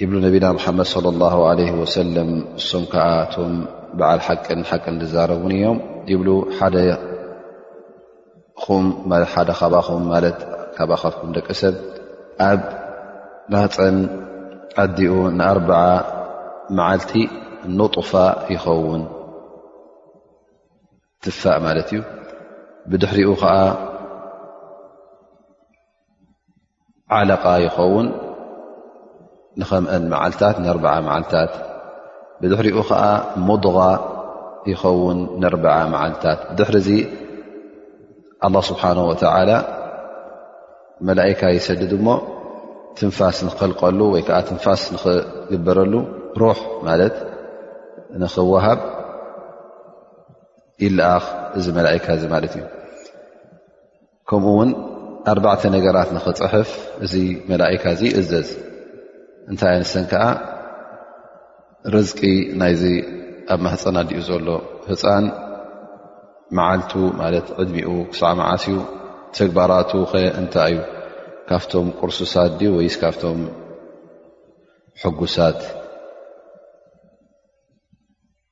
ይብሉ ነቢና ሙሓመድ ለ ላሁ ለ ወሰለም እሶም ከዓ እቶም በዓል ሓቅን ሓቅን ዝዛረቡን እዮም ይብሉ ሓደ ኹም ማለት ሓደ ካባኹም ማለት ካባካትኩም ደቂ ሰብ ኣብ ማፀን ኣዲኡ ንኣርበዓ መዓልቲ ኑጡፋ ይኸውን ትፋእ ማለት እዩ ብድሕሪኡ ከዓ ዓለቃ ይኸውን ንከምአን መዓልታት ንኣርዓ መዓልታት ብድሕሪኡ ከዓ ሙድغ ይኸውን ንርዓ መዓልታት ብድሕሪ እዚ ኣላ ስብሓን ወተላ መላእካ ይሰድድ እሞ ትንፋስ ንክከልቀሉ ወይ ከዓ ትንፋስ ንክግበረሉ ሩሕ ማለት ንክወሃብ ይለኣኽ እዚ መላእካ እዚ ማለት እዩ ከምኡ ውን ኣርባዕተ ነገራት ንኽፅሕፍ እዚ መላእካ እዚ እዘዝ እንታይ ኣንሰን ከዓ ርዝቂ ናይዚ ኣብ ማህፀና ድኡ ዘሎ ህፃን መዓልቱ ማለት ዕድሚኡ ክሳዕ መዓስ እዩ ተግባራቱ ከ እንታይ እዩ ካብቶም ቅርሱሳት ድዩ ወይስ ካብቶም ሕጉሳት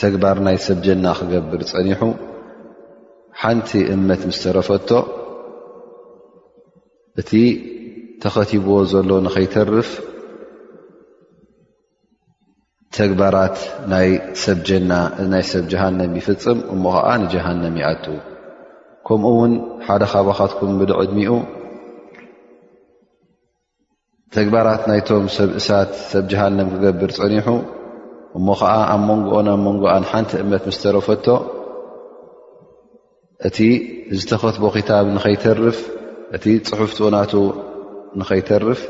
ተግባር ናይ ሰብ ጀና ክገብር ፀኒሑ ሓንቲ እመት ምስ ተረፈቶ እቲ ተኸቲብዎ ዘሎ ንኸይተርፍ ተግባራት ናይ ሰብ ጀና ናይ ሰብ ጀሃንም ይፍፅም እሞ ከዓ ንጀሃንም ይኣቱ ከምኡ ውን ሓደ ካባኻትኩም ብድዕድሚኡ ተግባራት ናይቶም ሰብ እሳት ሰብ ጀሃንም ክገብር ፀኒሑ እሞ ከዓ ኣብ መንጎኦን ኣብ መንጎኣን ሓንቲ እመት ምስ ተረፈቶ እቲ ዝተኸትቦ ክታብ ንኸይተርፍ እቲ ፅሑፍ ፅኡናቱ ንኸይተርፍ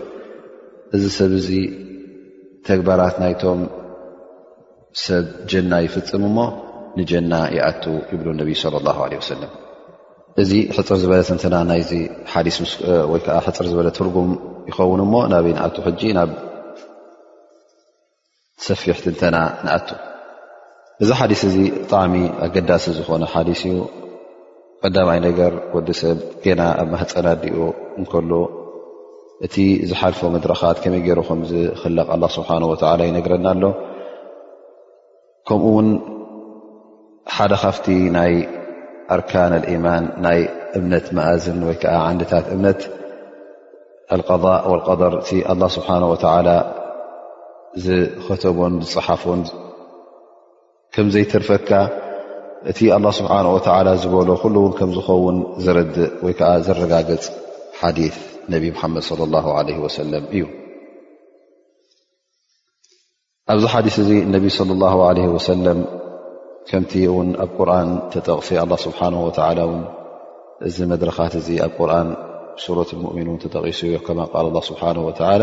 እዚ ሰብ እዚ ተግባራት ናይቶም ሰብ ጀና ይፍፅም እሞ ንጀና ይኣቱ ይብሉ ነቢ ለ ላ ለ ወሰለም እዚ ሕፅር ዝበለ ትንትና ናይዚ ሓዲስ ወይ ከዓ ሕፅር ዝበለ ትርጉም ይኸውን እሞ ናበይ ንኣቱ ሕጂ ናብ ሰፊሕ ትንተና ንኣቱ እዚ ሓዲስ እዚ ብጣዕሚ ኣገዳሲ ዝኾነ ሓዲስ እዩ ቀዳማይ ነገር ወዲ ሰብ ገና ኣብ ማህፀን ኣዲኡ እንከሎ እቲ ዝሓልፎ መድረኻት ከመይ ገይሩ ከም ዝኽለቕ ኣላ ስብሓን ወተዓላ ይነግረና ኣሎ ከምኡ ውን ሓደ ካፍቲ ናይ ኣርካን ልኢማን ናይ እምነት መእዝን ወይ ከዓ ዓንድታት እምነት ኣልቀض ወልቀደር እቲ ኣላ ስብሓን ወተዓላ ዝኸተቦን ዝፅሓፎን ከምዘይተርፈካ እቲ ኣላ ስብሓን ወተዓላ ዝበሎ ኩሉ እውን ከም ዝኸውን ዘረድእ ወይ ከዓ ዘረጋገፅ ሓዲ ነቢ ሙሓመድ ለ ላ ለ ወሰለም እዩ ኣብዚ ሓዲስ እዚ እነቢ ስለ ላ ለ ወሰለም ከምቲ እውን ኣብ ቁርን ተጠቕሲ ኣላ ስብሓን ወተላ ውን እዚ መድረኻት እዚ ኣብ ቁርን ሱረት ሙእሚን እውን ተጠቂሱ ዮ ከማ ቃል ላ ስብሓን ወተላ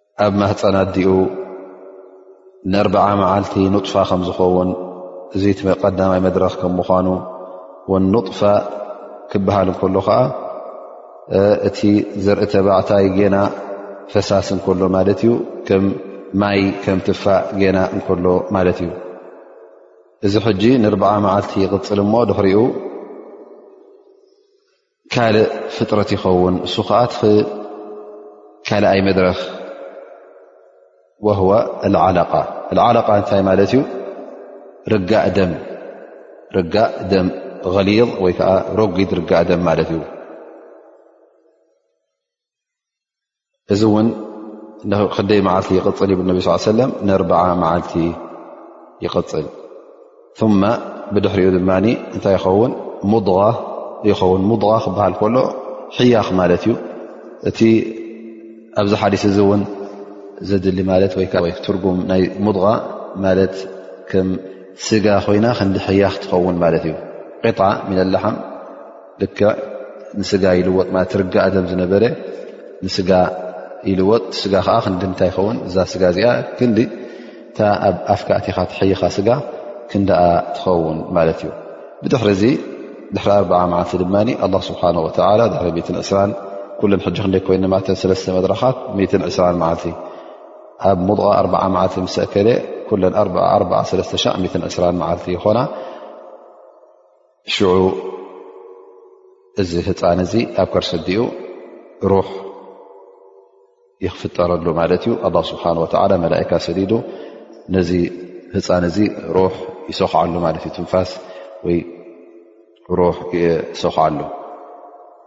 ኣብ ማህፀን ኣዲኡ ንኣርብዓ መዓልቲ ኑጥፋ ከም ዝኸውን እዚ ቀዳማይ መድረኽ ከም ምኳኑ ወኑጥፋ ክበሃል እንከሎ ከዓ እቲ ዘርኢ ተባዕታይ ጌና ፈሳሲ እንከሎ ማለት እዩ ከም ማይ ከም ትፋእ ጌና እንከሎ ማለት እዩ እዚ ሕጂ ንርብዓ መዓልቲ ይቕፅል እሞ ድሕሪኡ ካልእ ፍጥረት ይኸውን እሱ ከዓ እቲ ካልኣይ መድረኽ ወህዋ ዓለቃ ዓለቃ እንታይ ማለት እዩ ርጋእ ደም ርጋእ ደም ሊል ወይ ከዓ ረጒድ ርጋእ ደም ማለት እዩ እዚ እውን ክደይ መዓልቲ ይቕፅል ይብል ነቢ ስ ሰለም ንርበዓ መዓልቲ ይቕፅል ثመ ብድሕሪኡ ድማ እንታይ ይኸውን ሙድغ ይኸውን ሙغ ክበሃል ከሎ ሕያኽ ማለት እዩ እቲ ኣብዚ ሓዲስ እዚ እውን ዘድሊ ማለት ወይ ትርጉም ናይ ሙድغ ማለት ከም ስጋ ኮይና ክንዲ ሕያኽ ትኸውን ማለት እዩ ጣ ም ለሓም ልክዕ ንስጋ ይልወጥ ማለት ትርጋእ ደም ዝነበረ ንስጋ ይልወጥ ስጋ ከዓ ክንዲ ምንታይ ይኸውን እዛ ስጋ እዚኣ ክንዲ እታ ኣብ ኣፍካእቲኻ ትሕይኻ ስጋ ክንደኣ ትኸውን ማለት እዩ ብድሕሪ እዚ ድሕሪ ኣርዓ መዓልቲ ድማ ኣላ ስብሓን ወተላ ድሕሪ ትን ዕስራን ኩለን ሕጂ ክንደይ ኮይነ ማተ ሰለስተ መድረኻት ትን ዕስራን መዓልቲ ኣብ ሙቕ ኣርዓ መዓልቲ ምሰእከለ ኩለን ኣርዓ ሰለስተ ሻ ትን ዕስራን መዓልቲ ይኾና ሽዑ እዚ ህፃን እዚ ኣብ ከርሲ ኣዲኡ ሩሕ ይክፍጠረሉ ማለት እዩ ኣላ ስብሓን ወተላ መላእካ ሰዲዱ ነዚ ህፃን እዚ ሩሕ ይሰክዓሉ ማለት እዩ ትንፋስ ወይ ሩሕ ይሰክዓሉ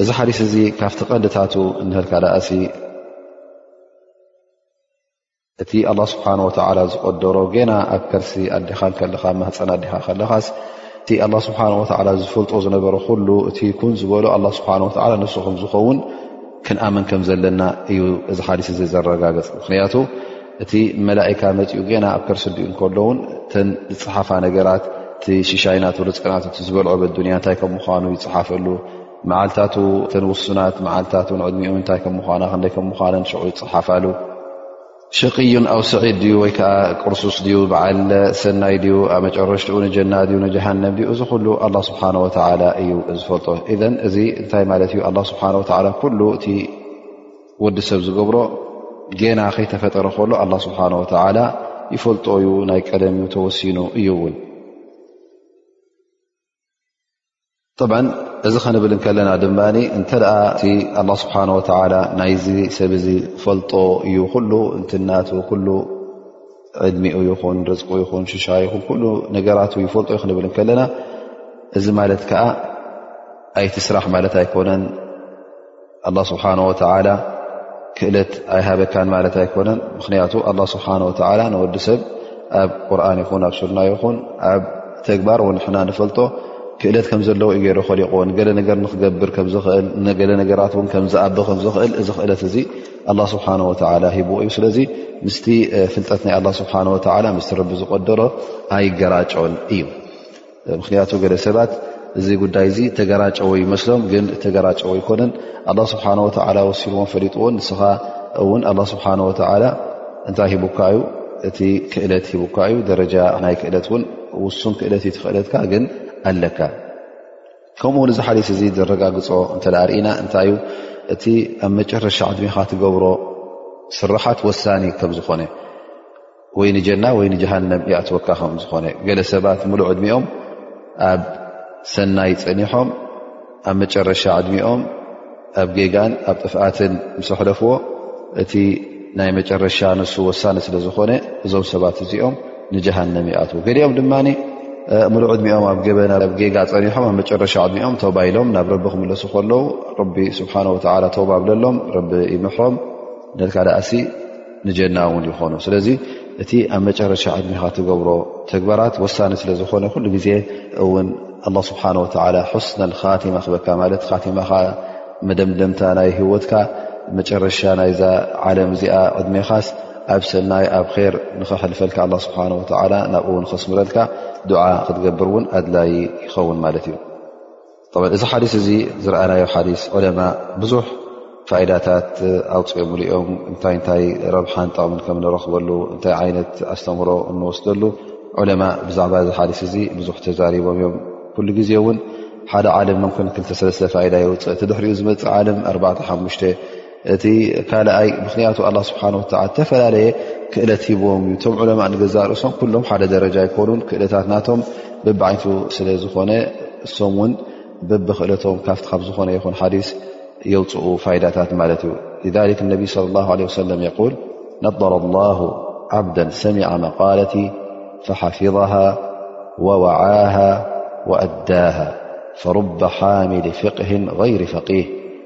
እዚ ሓዲስ እዚ ካብቲ ቀንድታቱ እንሀልካ ደኣሲ እቲ ኣላ ስብሓን ወተዓላ ዝቀደሮ ገና ኣብ ከርሲ ኣዴኻ ከለኻ ማህፀን ኣዴኻ ከለኻስ እቲ ኣላ ስብሓን ወተዓላ ዝፈልጦ ዝነበረ ኩሉ እቲ ኩን ዝበሎ ኣላ ስብሓን ወተዓላ ንሱ ከም ዝኸውን ክንኣምን ከም ዘለና እዩ እዚ ሓዲስ እዚ ዘረጋገፅ ምክንያቱ እቲ መላካ መፅኡ ገና ኣብ ከርሲ ዲኡ እከሎ ውን ተን ዝፅሓፋ ነገራት እቲ ሽሻይናቱ ርፅቅናት እ ዝበልዖ በዱኒያ እንታይ ከም ምኳኑ ይፅሓፈሉ መዓልታቱ ተን ውሱናት መዓልታት ን ዕድሚኡ እንታይ ከም ምኳና ክንደይ ከም ምኳነን ሽዑ ይፅሓፋሉ ሸቅዩን ኣብ ስዒድ ድዩ ወይ ከዓ ቅርሱስ ድዩ በዓል ሰናይ ድዩ ኣብ መጨረሽትኡ ንጀና ድዩ ንጀሃንም ድዩ እዚ ኩሉ ኣላ ስብሓን ወተላ እዩ ዝፈልጦ እዘን እዚ እንታይ ማለት እዩ ኣላ ስብሓን ወላ ኩሉ እቲ ወዲ ሰብ ዝገብሮ ጌና ከይተፈጠረ ከሎ ኣላ ስብሓን ወተዓላ ይፈልጦ እዩ ናይ ቀደም እዩ ተወሲኑ እዩ እውን ጠብ እዚ ከንብል ከለና ድማ እንተ እቲ ኣላ ስብሓን ወተዓላ ናይዚ ሰብ እዚ ፈልጦ እዩ ኩሉ እንትናት ኩሉ ዕድሚኡ ይኹን ርዝቁ ይኹን ሽሻ ይኹን ኩሉ ነገራቱ ይፈልጦ ዩ ክንብል ከለና እዚ ማለት ከዓ ኣይትስራሕ ማለት ኣይኮነን ኣላ ስብሓን ወተላ ክእለት ኣይሃበካን ማለት ኣይኮነን ምክንያቱ ኣላ ስብሓን ወተላ ንወዲ ሰብ ኣብ ቁርን ይኹን ኣብ ሱና ይኹን ኣብ ተግባር ወንሕና ንፈልጦ ክእለት ከም ዘለዎ እዩ ገይሮ ከሊቁ ንገለ ነገር ንክገብር ከምዝኽእል ንገለ ነገራት እውን ከምዝኣብ ከምዝኽእል እዚ ክእለት እዚ ኣላ ስብሓን ወተላ ሂቡ እዩ ስለዚ ምስቲ ፍልጠት ናይ ኣላ ስብሓን ወተላ ምስቲ ረቢ ዝቀደሮ ኣይገራጮን እዩ ምክንያቱ ገለ ሰባት እዚ ጉዳይ እዚ ተገራጨወ ይመስሎም ግን ተገራጨወ ኣይኮነን ኣላ ስብሓን ወተላ ወሲንዎን ፈሊጥዎን ንስኻ እውን ኣላ ስብሓን ወተላ እንታይ ሂቡካ እዩ እቲ ክእለት ሂቡካ እዩ ደረጃ ናይ ክእለት እውን ውሱን ክእለት እዩ ትኽእለትካ ግን ኣለካ ከምኡ ውን እዚ ሓሊስ እዚ ዘረጋግፆ እንተዳርእና እንታይ እዩ እቲ ኣብ መጨረሻ ዕድሜኻ ትገብሮ ስራሓት ወሳኒ ከም ዝኾነ ወይ ንጀና ወይ ንጀሃንም ይኣትወካ ከም ዝኾነ ገለ ሰባት ምሉእ ዕድሚኦም ኣብ ሰናይ ፀኒሖም ኣብ መጨረሻ ዕድሚኦም ኣብ ጌጋን ኣብ ጥፍኣትን ምስ ኣሕለፍዎ እቲ ናይ መጨረሻ ንሱ ወሳኒ ስለ ዝኾነ እዞም ሰባት እዚኦም ንጀሃንም ይኣትዉ ገሊኦም ድማ ምሉእ ዕድሚኦም ኣብ ገበና ኣብ ጌጋ ፀኒሖም ኣብ መጨረሻ ዕድሚኦም ተባ ኢሎም ናብ ረቢ ክምለሱ ከለዉ ረቢ ስብሓን ወተላ ተባ ኣብለሎም ረቢ ይምሕሮም ነልካ ደኣሲ ንጀና እውን ይኾኑ ስለዚ እቲ ኣብ መጨረሻ ዕድሚኻ ትገብሮ ተግባራት ወሳኒ ስለ ዝኾነ ኩሉ ግዜ እውን ኣላ ስብሓን ወተላ ሑስነ ልካቲማ ክበካ ማለት ካቲማኻ መደምደምታ ናይ ህወትካ መጨረሻ ናይዛ ዓለም እዚኣ ዕድሜኻስ ኣብ ሰናይ ኣብ ር ንኸሕልፈልካ ኣላ ስብሓን ወተላ ናብኡውን ኸስምረልካ ድዓ ክትገብር እውን ኣድላይ ይኸውን ማለት እዩ እዚ ሓዲስ እዚ ዝረኣናዮ ሓዲስ ዑለማ ብዙሕ ፋይዳታት ኣውፅኦምሉ እዮም እንታይ እንታይ ረብሓን ጠቕምን ከም ንረኽበሉ እንታይ ዓይነት ኣስተምሮ እንወስደሉ ዑለማ ብዛዕባ እዚ ሓዲስ እዚ ብዙሕ ተዛሪቦም እዮም ኩሉ ግዜ እውን ሓደ ዓለም ምክን ክልተሰለስተ ፋይዳ የውፅእ እቲ ድሕሪኡ ዝመፅእ ዓለም ኣርባዕተ ሓሙሽተ ይ ኽን الله سبحنه و تፈላለየ ክእለت ሂبم علمء ዛርእ لهም ደ درج يኮኑ ክእታ ቶ بب ዓن ዝኾن ب ክእ ካ ዝ ዲث يوፅ فيدታ لذلك النب صلى الله عليه وسلم يول نضر الله عبد سمع مقالت فحفظها ووعاها وأداها فرب حامل فقه غير فقيه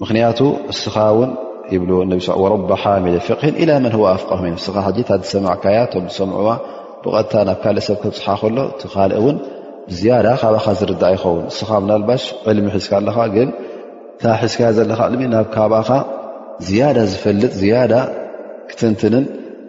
ምኽንያቱ እስኻ ውን ይብሉ ነቢ ስ ወረባ ሓሚል ፍቕህን ኢላ መን ዋ ኣፍቀህ ም እስኻ ሕጂ እታ ዝሰማዕካያ እቶም ዝሰምዑዋ ብቐጥታ ናብ ካልእ ሰብ ከብፅሓ ከሎ እቲ ካልእ እውን ብዝያዳ ካባኻ ዝርዳእ ይኸውን እስኻ ምናልባሽ ዕልሚ ሒዝካ ኣለኻ ግን እታ ሒዝካያ ዘለካ ዕልሚ ናብ ካባኻ ዝያዳ ዝፈልጥ ዝያዳ ክትንትንን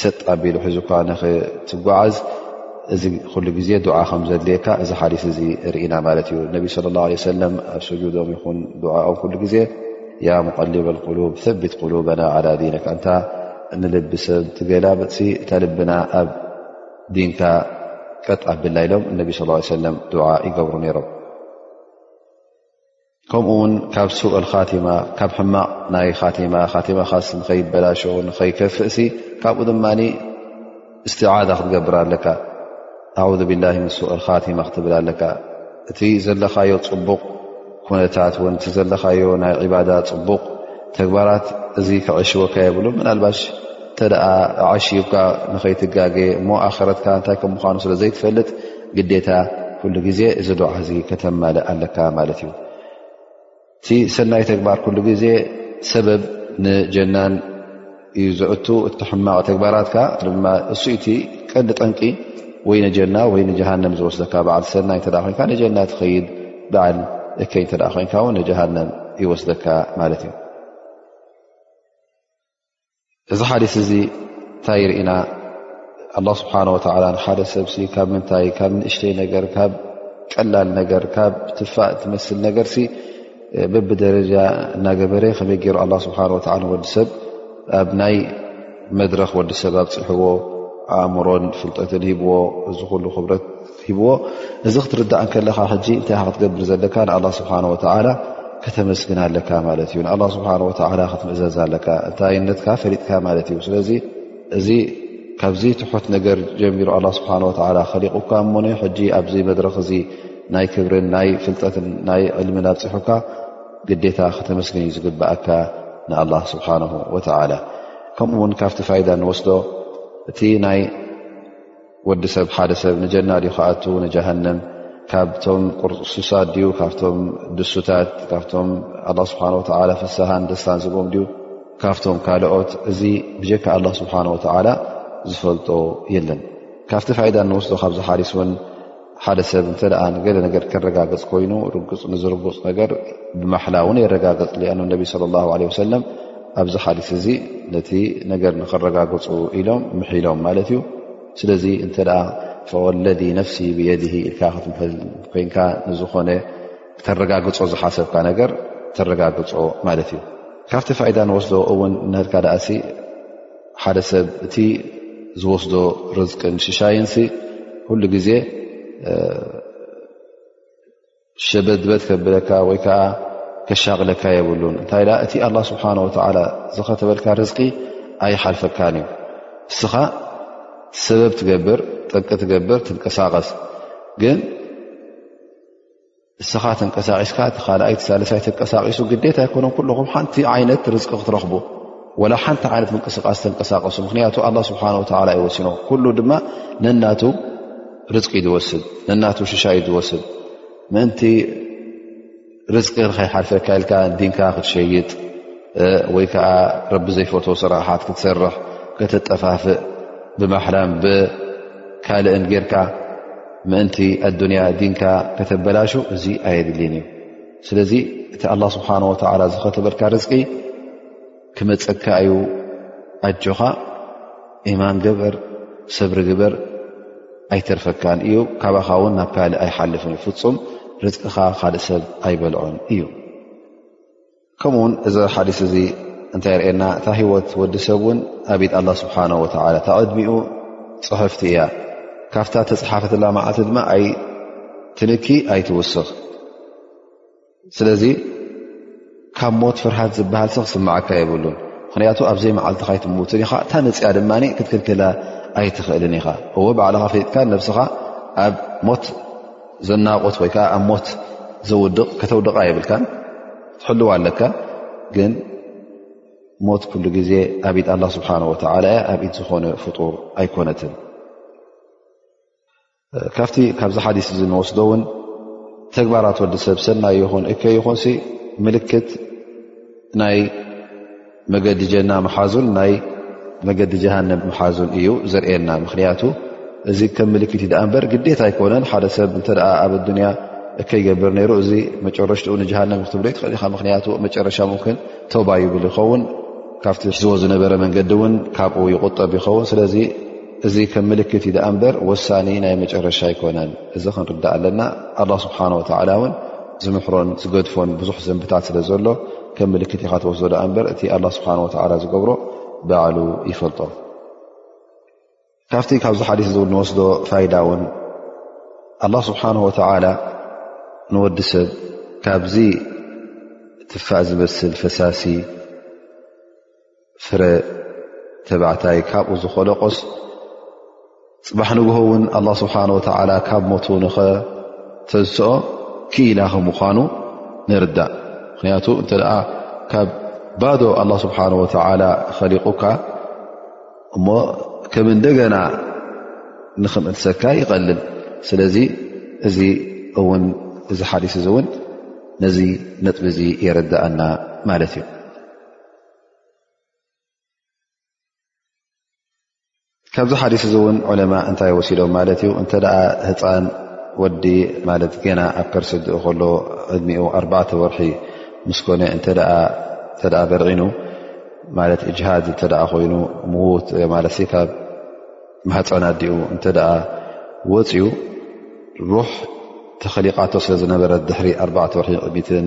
ሰጥ ኣቢሉ ሕዚ እኳ ንክትጓዓዝ እዚ ኩሉ ግዜ ዱዓ ከም ዘድልየካ እዚ ሓዲስ እዚ ርኢና ማለት እዩ ነቢ ስለ ላ ለ ሰለም ኣብ ስጁዶም ይኹን ድዓኦም ኩሉ ግዜ ያ ሙቀሊበ ልቁሉብ ሰቢት ቁሉበና ዓላ ዲነካ እንታ ንልቢ ሰብ ትገላብጥሲ እታ ልብና ኣብ ዲንካ ቀጥ ኣብላ ኢሎም እነቢ ስ ሰለም ድዓ ይገብሩ ነይሮም ከምኡ ውን ካብ ሱእል ኻቲማ ካብ ሕማቕ ናይ ቲማ ቲማኻ ንኸይበላሸ ንኸይከፍእሲ ካብኡ ድማ እስትዓዛ ክትገብር ኣለካ ኣዑ ብላ ን ሱእል ቲማ ክትብል ኣለካ እቲ ዘለኻዮ ፅቡቕ ኩነታት ን እ ዘለኻዮ ናይ ዕባዳ ፅቡቕ ተግባራት እዚ ክዕሽወካ የብሉ ምናልባሽ እተ ኣዓሽዩካ ንኸይትጋገ እሞ ኣክረትካ እንታይ ከም ምዃኑ ስለ ዘይትፈልጥ ግዴታ ኩሉ ግዜ እዚ ዱዓ እዚ ከተማልእ ኣለካ ማለት እዩ እቲ ሰናይ ተግባር ኩሉ ግዜ ሰበብ ንጀናን እዩ ዝእቱ እቲ ሕማቕ ተግባራትካ ድማ እሱኢቲ ቀንዲ ጠንቂ ወይ ንጀና ወይ ንጀሃንም ዝወስደካ በዓል ሰናይ እተ ኮንካ ንጀና ትኸይድ በዓል እከይ እተ ኮንካ ውን ንጀሃንም ይወስደካ ማለት እዩ እዚ ሓዲስ እዚ እንታይ ይርኢና ኣላ ስብሓን ወተላ ንሓደ ሰብሲ ካብ ምንታይ ካብ ንእሽተይ ነገር ካብ ቀላል ነገር ካብ ትፋእ ትመስል ነገርሲ በቢ ደረጃ እናገበረ ከመይ ገይሩ ኣላ ስብሓ ወላ ወዲ ሰብ ኣብ ናይ መድረኽ ወዲ ሰብ ኣብፅሕዎ ኣእምሮን ፍልጠትን ሂብዎ እዚ ኩሉ ክብረት ሂብዎ እዚ ክትርዳእ እንከለካ ሕጂ እንታይ ካ ክትገብር ዘለካ ንኣላ ስብሓን ወተዓላ ከተመስግና ኣለካ ማለት እዩ ንኣላ ስብሓን ወተዓላ ክትምእዘዝ ኣለካ እንታይነትካ ፈሊጥካ ማለት እዩ ስለዚ እዚ ካብዚ ትሑት ነገር ጀሚሩ ኣላ ስብሓን ወተዓላ ከሊቑካ እሞኒ ሕጂ ኣብዚ መድረኽ እዚ ናይ ክብርን ናይ ፍልጠትን ናይ ዕልምን ኣብፅሑካ ግዴታ ከተመስግን እዩ ዝግብኣካ ንኣላ ስብሓን ወተዓላ ከምኡ እውን ካብቲ ፋይዳ ንወስዶ እቲ ናይ ወዲ ሰብ ሓደ ሰብ ንጀና ድዩ ክኣቱ ንጀሃንም ካብቶም ቁርሱሳት ድዩ ካብቶም ድሱታት ካብቶም ኣላ ስብሓን ወተላ ፍስሃን ደስታን ዝብኦም ድዩ ካብቶም ካልኦት እዚ ብጀካ ኣላ ስብሓን ወተዓላ ዝፈልጦ የለን ካብቲ ፋይዳ ንወስዶ ካብዚ ሓዲስ እውን ሓደ ሰብ እንተ ንገለ ነገር ከረጋገፅ ኮይኑ ርግፅ ንዝርጉፅ ነገር ብማሓላ እውን የረጋገፅ ኣኑ ነቢ ለ ላ ለ ወሰለም ኣብዚ ሓዲስ እዚ ነቲ ነገር ንክረጋግፁ ኢሎም ምሒሎም ማለት እዩ ስለዚ እንተ ፈወለዲ ነፍሲ ብየድ ኢልካ ክትምል ኮይንካ ንዝኾነ ተረጋግፆ ዝሓሰብካ ነገር ተረጋግፆ ማለት እዩ ካብቲ ፋይዳ ንወስዶ እውን ንህልካ ደኣሲ ሓደ ሰብ እቲ ዝወስዶ ርዝቅን ሽሻይን ኩሉ ግዜ ሸበድበድ ከብለካ ወይ ከዓ ከሻቅለካ የብሉን እንታይ እቲ ኣላ ስብሓን ወላ ዝኸተበልካ ርዝቂ ኣይሓልፈካን እዩ እስኻ ሰበብ ትገብር ጠቂ ትገብር ትንቀሳቀስ ግን እስኻ ተንቀሳቂስካ እቲ ካልኣይ ሳለሳይ ተንቀሳቂሱ ግዴታ ኣይኮነ ኩለኹም ሓንቲ ዓይነት ርዝቂ ክትረኽቡ ወላ ሓንቲ ዓይነት ምንቅስቃስ ተንቀሳቀሱ ምክንያቱ ኣላ ስብሓን ወተላ ይወሲኖ ኩሉ ድማ ነናቱ ርዝቂ ዝወስድ ነናቱ ሽሻይ ዝወስድ ምእንቲ ርዝቂ ንከይሓልፈካ ኢልካ ዲንካ ክትሸይጥ ወይ ከዓ ረቢ ዘይፈት ስራሓት ክትሰርሕ ከተጠፋፍእ ብማሕላም ብካልእን ጌርካ ምእንቲ ኣዱንያ ዲንካ ከተበላሹ እዚ ኣየድልን እዩ ስለዚ እቲ ኣላ ስብሓን ወተላ ዝኸተበልካ ርዝቂ ክመፀካ እዩ ኣጆኻ ኢማን ግበር ሰብሪ ግበር ኣይተርፈካን እዩ ካባኻ እውን ናብ ካልእ ኣይሓልፍን እዩ ፍፁም ርዝቅኻ ካልእ ሰብ ኣይበልዖን እዩ ከምኡ ውን እዚ ሓዲስ እዚ እንታይ ርእየና እታ ሂወት ወዲ ሰብ ውን ኣብድ ኣላ ስብሓን ወላ እታ ዕድሚኡ ፅሕፍቲ እያ ካብታ ተፅሓፈትላ መዓልቲ ድማ ኣይ ትንኪ ኣይትውስኽ ስለዚ ካብ ሞት ፍርሃት ዝበሃል ሰ ክስምዓካ የብሉን ምክንያቱ ኣብዘይ መዓልቲ ካይትምውትን ኢኻ እታ ንፅያ ድማ ክትክልክላ ኣይትኽእልን ኢኻ እዎ ባዕልኻ ፍጥካ ነብስኻ ኣብ ሞት ዘናቑት ወይ ከዓ ኣብ ሞት ዘውድቕ ከተውድቓ የብልካ ትሕልዋ ኣለካ ግን ሞት ኩሉ ግዜ ኣብ ኢድ ኣላ ስብሓን ወተላ እያ ኣብ ኢድ ዝኾነ ፍጡር ኣይኮነትን ካብቲ ካብዚ ሓዲስ እዚ ንወስዶ እውን ተግባራት ወዲ ሰብ ሰናይ ይኹን እከ ይኹን ምልክት ናይ መገዲ ጀና ምሓዙን ናይ መገዲ ጀሃንም ምሓዙን እዩ ዘርእየና ምክንያቱ እዚ ከም ምልክት ዩ ዳኣ እምበር ግዴታ ኣይኮነን ሓደ ሰብ እንተ ኣብ ኣዱንያ እከይገብር ነይሩ እዚ መጨረሽትኡ ንጀሃንም ክትብሎ ይትኽእል ኢኻ ምክንያቱ መጨረሻ ምክን ቶባ ይብል ይኸውን ካብቲ ዝዎ ዝነበረ መንገዲ እውን ካብኡ ይቁጠብ ይኸውን ስለዚ እዚ ከም ምልክት ዩ ዳኣ እምበር ወሳኒ ናይ መጨረሻ ኣይኮነን እዚ ክንርዳእ ኣለና ኣላ ስብሓን ወተዓላ እውን ዝምሕሮን ዝገድፎን ብዙሕ ዘንብታት ስለ ዘሎ ከም ምልክት ኢኻ ትወስዶ ድኣ እምበር እቲ ኣላ ስብሓን ወተዓላ ዝገብሮ ባዕሉ ይፈልጦ ካብቲ ካብዚ ሓዲስ እዚው ንወስዶ ፋይዳ እውን ኣላ ስብሓን ወተዓላ ንወዲ ሰብ ካብዚ ትፋእ ዝመስል ፈሳሲ ፍረ ተባዕታይ ካብኡ ዝኮለቆስ ፅባሕ ንግሆ እውን ኣላ ስብሓን ወተዓላ ካብ ሞቱ ንኸተዝስኦ ክኢላ ከም ምኳኑ ንርዳእ ምክንያቱ እንተ ካብ ባዶ ኣላ ስብሓን ወተዓላ ኸሊቑካ እሞ ከም እንደገና ንክምእትሰካ ይቐልል ስለዚ እዚ እውን እዚ ሓዲስ እዚ እውን ነዚ ነጥቢ እዚ የረዳእና ማለት እዩ ካብዚ ሓዲስ እዚ እውን ዑለማ እንታይ ወሲዶም ማለት እዩ እንተ ህፃን ወዲ ማለት ገና ኣብ ከርሰድኡ ከሎ ዕድሚኡ ኣርባዕተ ወርሒ ምስ ኮነ እተ በርዒኑ ማለት እጅሃድ እተ ኮይኑ ምዉት ማለት ካብ ማህፀን ኣዲኡ እንተ ወፅኡ ሩሕ ተኸሊቃቶ ስለ ዝነበረ ድሕሪ ኣርባዕተ ወርሒ ዕድሚትን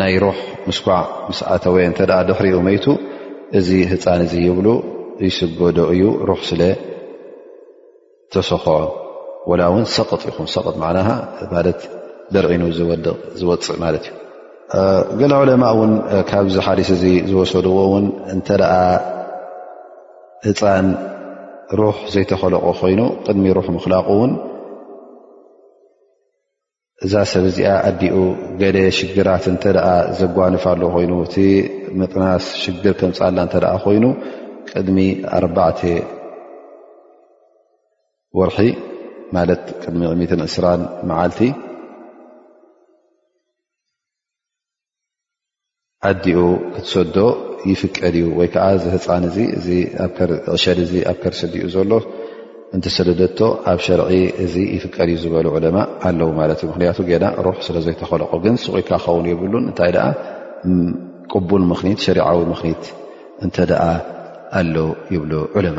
ናይ ሩሕ ምስኳዕ ምስ ኣተወ እንተ ድሕሪኡ መይቱ እዚ ህፃን እዚ ይብሉ ይስገዶ እዩ ሩሕ ስለ ተሰክዖ ወላ እውን ሰቕጥ ይኹን ሰቕጥ ማዓና ማለት ደርዒኑ ዝወድቕ ዝወፅእ ማለት እዩ ገለ ዑለማ እውን ካብዚ ሓዲስ እዚ ዝወሰድዎ እውን እንተ ደኣ ህፃን ሩሕ ዘይተኸለቑ ኮይኑ ቅድሚ ሩሕ ምኽላቑ እውን እዛ ሰብ እዚኣ ኣዲኡ ገለ ሽግራት እንተ ዘጓንፍ ኣለ ኮይኑ እቲ ምጥናስ ሽግር ከምፃላ እተ ኮይኑ ቅድሚ ኣርባዕተ ወርሒ ማለት ቅድሚ ዕሚትን እስራን መዓልቲ ኣዲኡ ክትሰዶ ይፍቀድ እዩ ወይ ከዓ እዚ ህፃን እዚ እዚ ዕሸል እዚ ኣብ ከርሲ ዲኡ ዘሎ እንትሰደደቶ ኣብ ሸርዒ እዚ ይፍቀድ እዩ ዝበሉ ዕለማ ኣለው ማለት እዩ ምክንያቱ ገና ሩሕ ስለ ዘይተኸለቁ ግን ስቁኢልካ ክኸውን የብሉን እንታይ ደኣ ቅቡል ምኽኒት ሸሪዓዊ ምኽኒት እንተደኣ ኣሎ ይብሉ ዕለማ